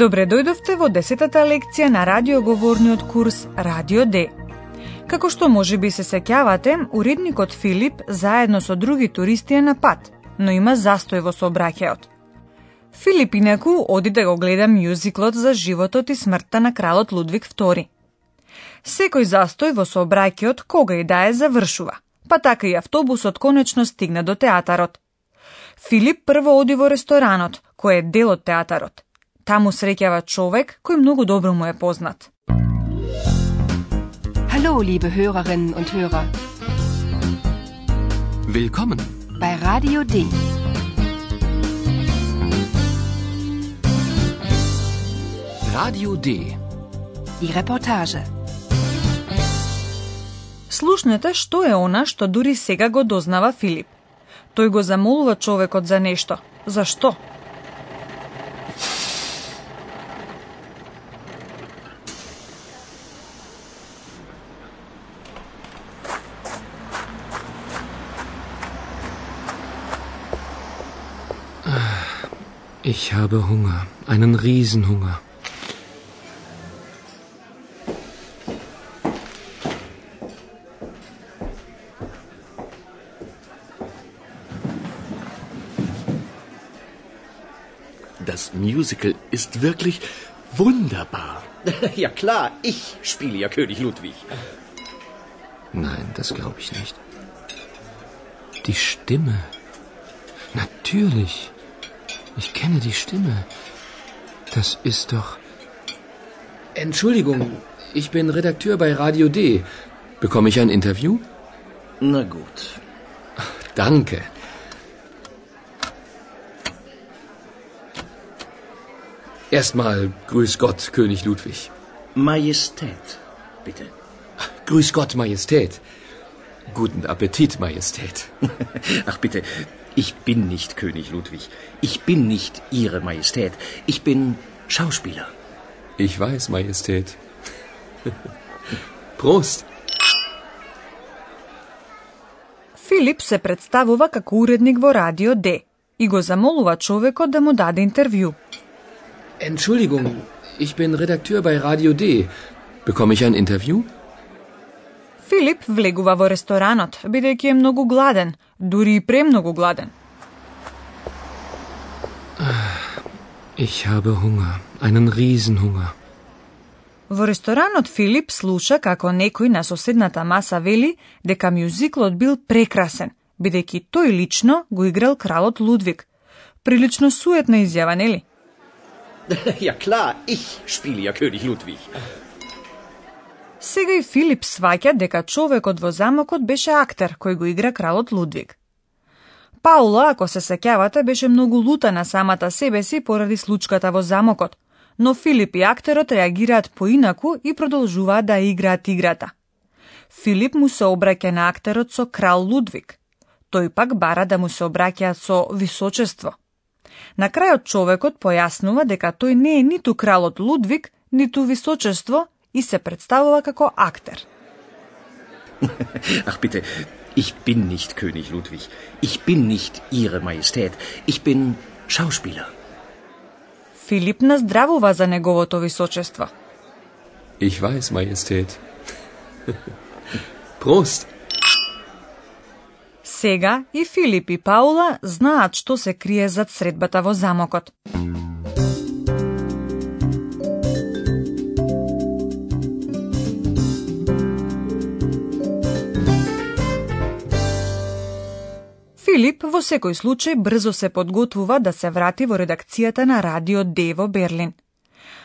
Добре дојдовте во десетата лекција на радиоговорниот курс Радио Д. Како што може би се сеќавате, уредникот Филип заедно со други туристи е на пат, но има застој во сообраќајот. Филип инаку оди да го гледа мюзиклот за животот и смртта на кралот Лудвиг II. Секој застој во сообраќајот кога и да е завршува, па така и автобусот конечно стигна до театарот. Филип прво оди во ресторанот, кој е дел од театарот – Таму среќава човек кој многу добро му е познат. Hallo, liebe Hörerinnen und Hörer. Willkommen bei Radio D. Radio D. Die Reportage. Слушнете што е она што дури сега го дознава Филип. Тој го замолува човекот за нешто. Зашто? Ich habe Hunger, einen Riesenhunger. Das Musical ist wirklich wunderbar. Ja klar, ich spiele ja König Ludwig. Nein, das glaube ich nicht. Die Stimme. Natürlich. Ich kenne die Stimme. Das ist doch. Entschuldigung, ich bin Redakteur bei Radio D. Bekomme ich ein Interview? Na gut. Danke. Erstmal Grüß Gott, König Ludwig. Majestät, bitte. Grüß Gott, Majestät. Guten Appetit, Majestät. Ach bitte, ich bin nicht König Ludwig. Ich bin nicht Ihre Majestät. Ich bin Schauspieler. Ich weiß, Majestät. Prost! Филип се представува како уредник во Радио Д и го замолува човекот да му даде интервју. Entschuldigung, ich bin Redakteur bei Radio D. Bekomme ich ein Interview? Филип влегува во ресторанот, бидејќи е многу гладен, дури и премногу гладен. Ich habe Hunger, einen Riesenhunger. Во ресторанот Филип слуша како некој на соседната маса вели дека мюзиклот бил прекрасен, бидејќи тој лично го играл кралот Лудвиг. Прилично суетна изјава, нели? Ja klar, ich spiele ja König Ludwig. Сега и Филип сваќа дека човекот во замокот беше актер кој го игра кралот Лудвиг. Паула, ако се сеќавате, беше многу лута на самата себе си поради случката во замокот, но Филип и актерот реагираат поинаку и продолжуваат да играат играта. Филип му се обраќа на актерот со крал Лудвиг. Тој пак бара да му се обраќа со височество. На крајот човекот појаснува дека тој не е ниту кралот Лудвиг, ниту височество, и се представува како актер. Ach bitte, ich bin nicht König Ludwig. Ich bin nicht Ihre Majestät. Ich bin Schauspieler. Филип наздравува за неговото височество. Ich weiß, Majestät. Prost! Сега и Филип и Паула знаат што се крие зад средбата во замокот. Филип во секој случај брзо се подготвува да се врати во редакцијата на Радио Д во Берлин.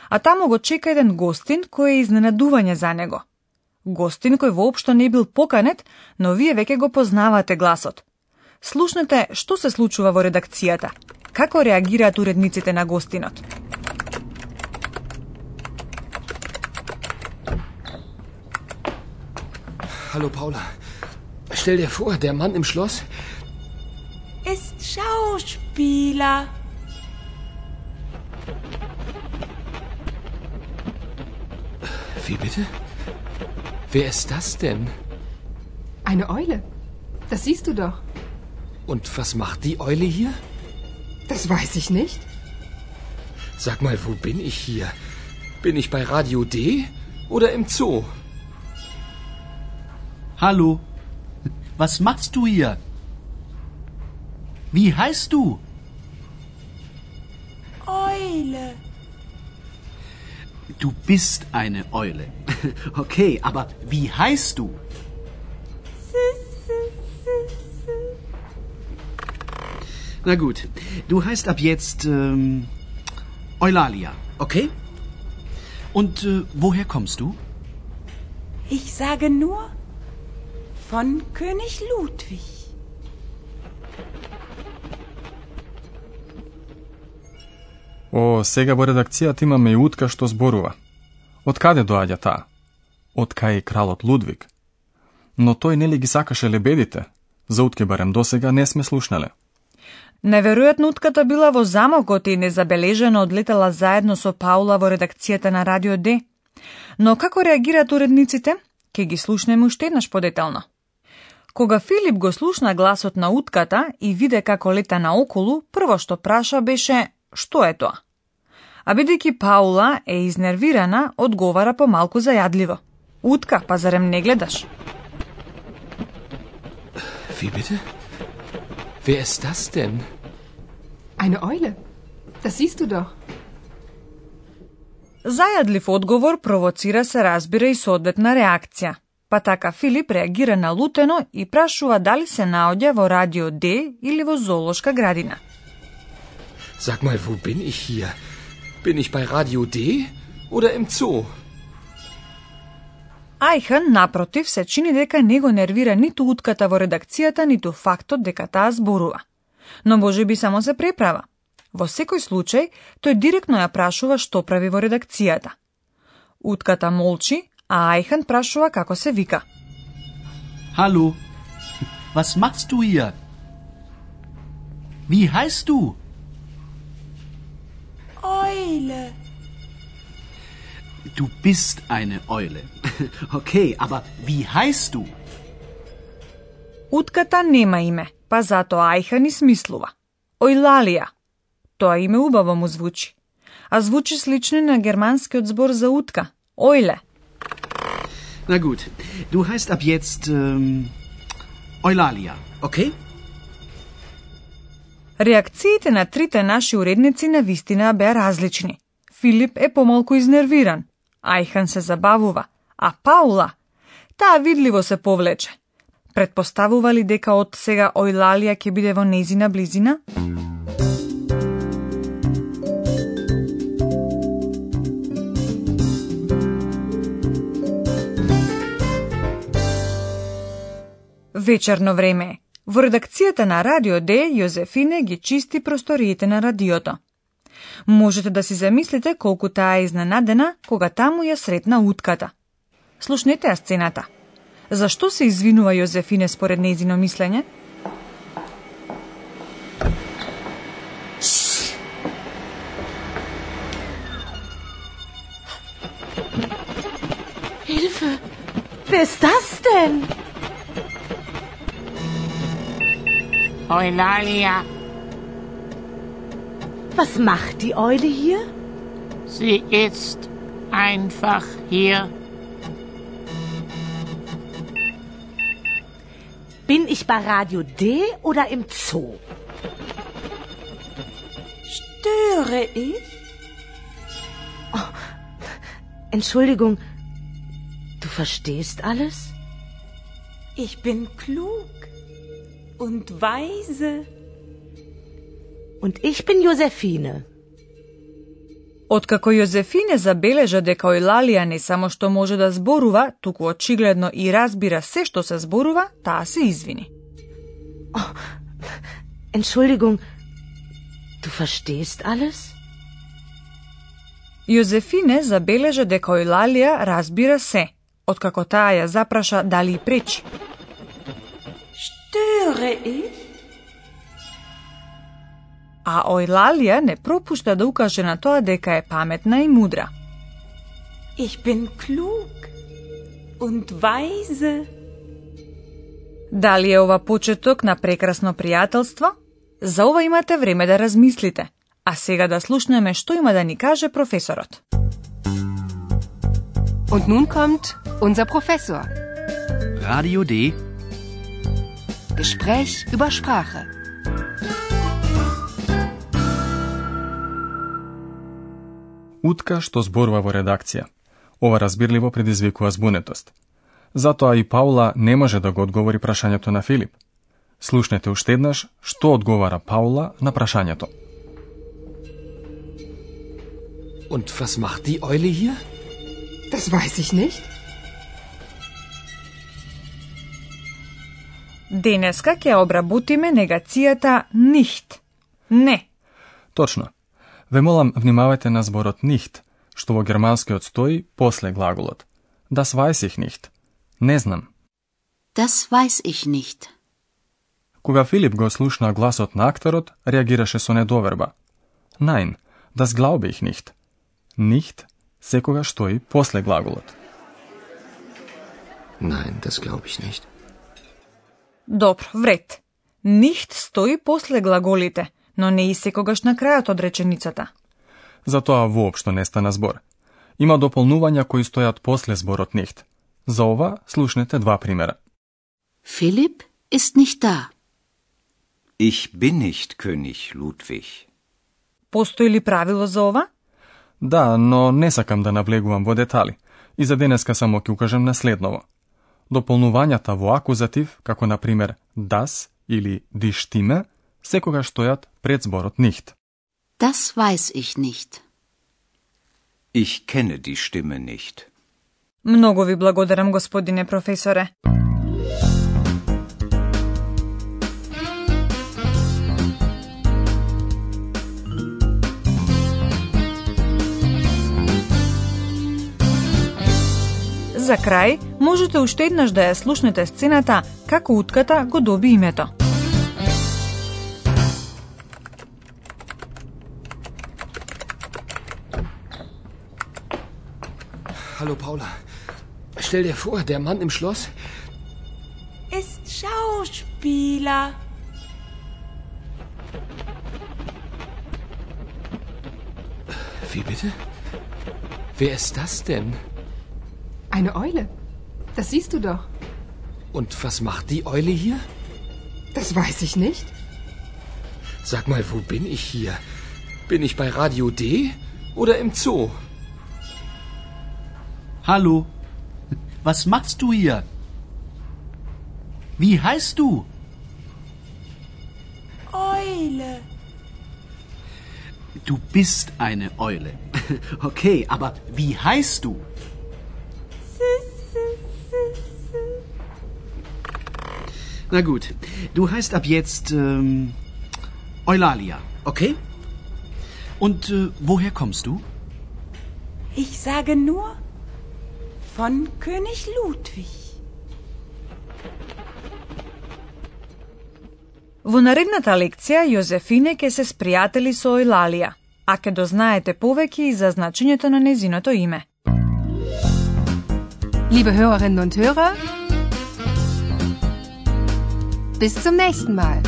А таму го чека еден гостин кој е изненадување за него. Гостин кој воопшто не бил поканет, но вие веќе го познавате гласот. Слушнете што се случува во редакцијата. Како реагираат уредниците на гостинот? Hallo Paula. Stell dir vor, der Mann im Schloss. Ist Schauspieler. Wie bitte? Wer ist das denn? Eine Eule. Das siehst du doch. Und was macht die Eule hier? Das weiß ich nicht. Sag mal, wo bin ich hier? Bin ich bei Radio D oder im Zoo? Hallo. Was machst du hier? Wie heißt du? Eule. Du bist eine Eule. Okay, aber wie heißt du? Na gut, du heißt ab jetzt ähm, Eulalia, okay? Und äh, woher kommst du? Ich sage nur von König Ludwig. О, сега во редакцијата имаме и утка што зборува. Од каде доаѓа таа? Од кај кралот Лудвиг. Но тој нели ги сакаше лебедите? За утке барем досега не сме слушнале. Неверојатно утката била во замокот и незабележено одлетела заедно со Паула во редакцијата на Радио Д. Но како реагираат уредниците? Ке ги слушнеме уште еднаш подетално. Кога Филип го слушна гласот на утката и виде како лета наоколу, прво што праша беше што е тоа? А бидејќи Паула е изнервирана, одговара помалку зајадливо. Утка, па зарем не гледаш? Wie bitte? Wer ist das denn? Eine Eule. Das siehst du doch. Зајадлив одговор провоцира се разбира и соодветна реакција. Па така Филип реагира налутено и прашува дали се наоѓа во Радио Д или во Зоолошка градина. Sag mal, wo bin ich hier? Bin ich bei Radio D oder im Zoo? Ајхан, напротив, се чини дека не го нервира ниту утката во редакцијата, ниту фактот дека таа зборува. Но може би само се преправа. Во секој случај, тој директно ја прашува што прави во редакцијата. Утката молчи, а Ајхан прашува како се вика. Hallo. Was machst du hier? Wie heißt du? Eule. Du bist eine Eule. Okay, aber wie heißt du? Утката нема име, па затоа Ајхан смислува. Ојлалија. Тоа име убаво му звучи. А звучи слично и на германскиот збор за утка. Ојле. Na gut, du heißt ab jetzt ähm, Eulalia, okay? Реакциите на трите наши уредници на вистина беа различни. Филип е помалку изнервиран, Ајхан се забавува, а Паула, таа видливо се повлече. Предпоставували дека од сега Ојлалија ќе биде во незина близина? Вечерно време е. Во редакцијата на Радио Д, Јозефине ги чисти просториите на радиото. Можете да си замислите колку таа е изненадена кога таму ја сретна утката. Слушнете ја сцената. Зашто се извинува Јозефине според нејзино мислење? Hilfe! Wer ist das Eulalia, Was macht die Eule hier? sie ist einfach hier. Bin ich bei Radio D oder im Zoo? Störe ich? Oh, Entschuldigung, du verstehst alles? Ich bin klug und weise. Und ich bin Josephine. Откако Јозефине забележа дека Ојлалија не само што може да зборува, туку очигледно и разбира се што се зборува, таа се извини. Oh, Entschuldigung, du verstehst alles? Јозефине забележа дека Ојлалија разбира се. откако таа ја запраша дали и пречи. Störe ich? А Ојлалија не пропушта да укаже на тоа дека е паметна и мудра. Ich bin klug und weise. Дали е ова почеток на прекрасно пријателство? За ова имате време да размислите. А сега да слушнеме што има да ни каже професорот. Und nun kommt unser Professor. Radio D. Gespräch über Sprache. Утка што зборува во редакција. Ова разбирливо предизвикува збунетост. Затоа и Паула не може да го одговори прашањето на Филип. Слушнете уште еднаш што одговара Паула на прашањето. Und was macht die Eule hier? Das weiß ich nicht. Денеска ќе обработиме негацијата нихт. Не. Точно. Ве молам внимавајте на зборот нихт, што во германскиот стои после глаголот. Das weiß ich nicht. Не знам. Das weiß ich nicht. Кога Филип го слушна гласот на акторот, реагираше со недоверба. Nein, das glaube ich nicht. Nicht секогаш стои после глаголот. Nein, das glaube ich nicht. Добро, вред. Нихт стои после глаголите, но не и секогаш на крајот од реченицата. Затоа воопшто не стана збор. Има дополнувања кои стојат после зборот нихт. За ова слушнете два примера. Philipp ist nicht da. Ich bin nicht König Ludwig. Постои ли правило за ова? Да, но не сакам да навлегувам во детали. И за денеска само ќе укажам на следново. Дополнувањата во акузатив, како на пример das или die Stimme, секогаш стојат пред зборот nicht. Das weiß ich nicht. Ich kenne die Stimme nicht. Многу ви благодарам, господине професоре. За крај, можете уште еднаш да ја слушнете сцената како утката го доби името. Hallo Paula. Stell dir vor, der Mann im Schloss. Ist Schauspieler. Wie bitte? Wer ist das denn? Eine Eule. Das siehst du doch. Und was macht die Eule hier? Das weiß ich nicht. Sag mal, wo bin ich hier? Bin ich bei Radio D oder im Zoo? Hallo. Was machst du hier? Wie heißt du? Eule. Du bist eine Eule. Okay, aber wie heißt du? Na gut, du heißt ab jetzt ähm, Eulalia, okay? Und äh, woher kommst du? Ich sage nur von König Ludwig. Во наредната лекција Јозефине ќе се спријатели со Ојлалија, а ќе дознаете повеќе и за значењето на незиното име. Liebe Hörerinnen und Hörer, bis zum nächsten Mal.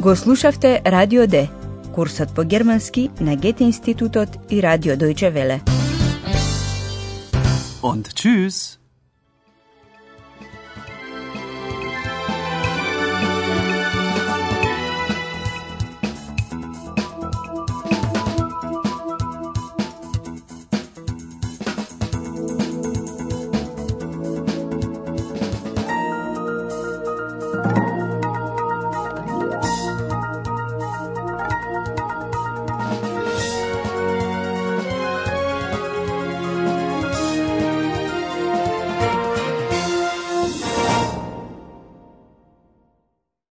Го слушавте Радио Д, курсот по германски на Гете институтот и Радио Дојче Веле. Und tschüss.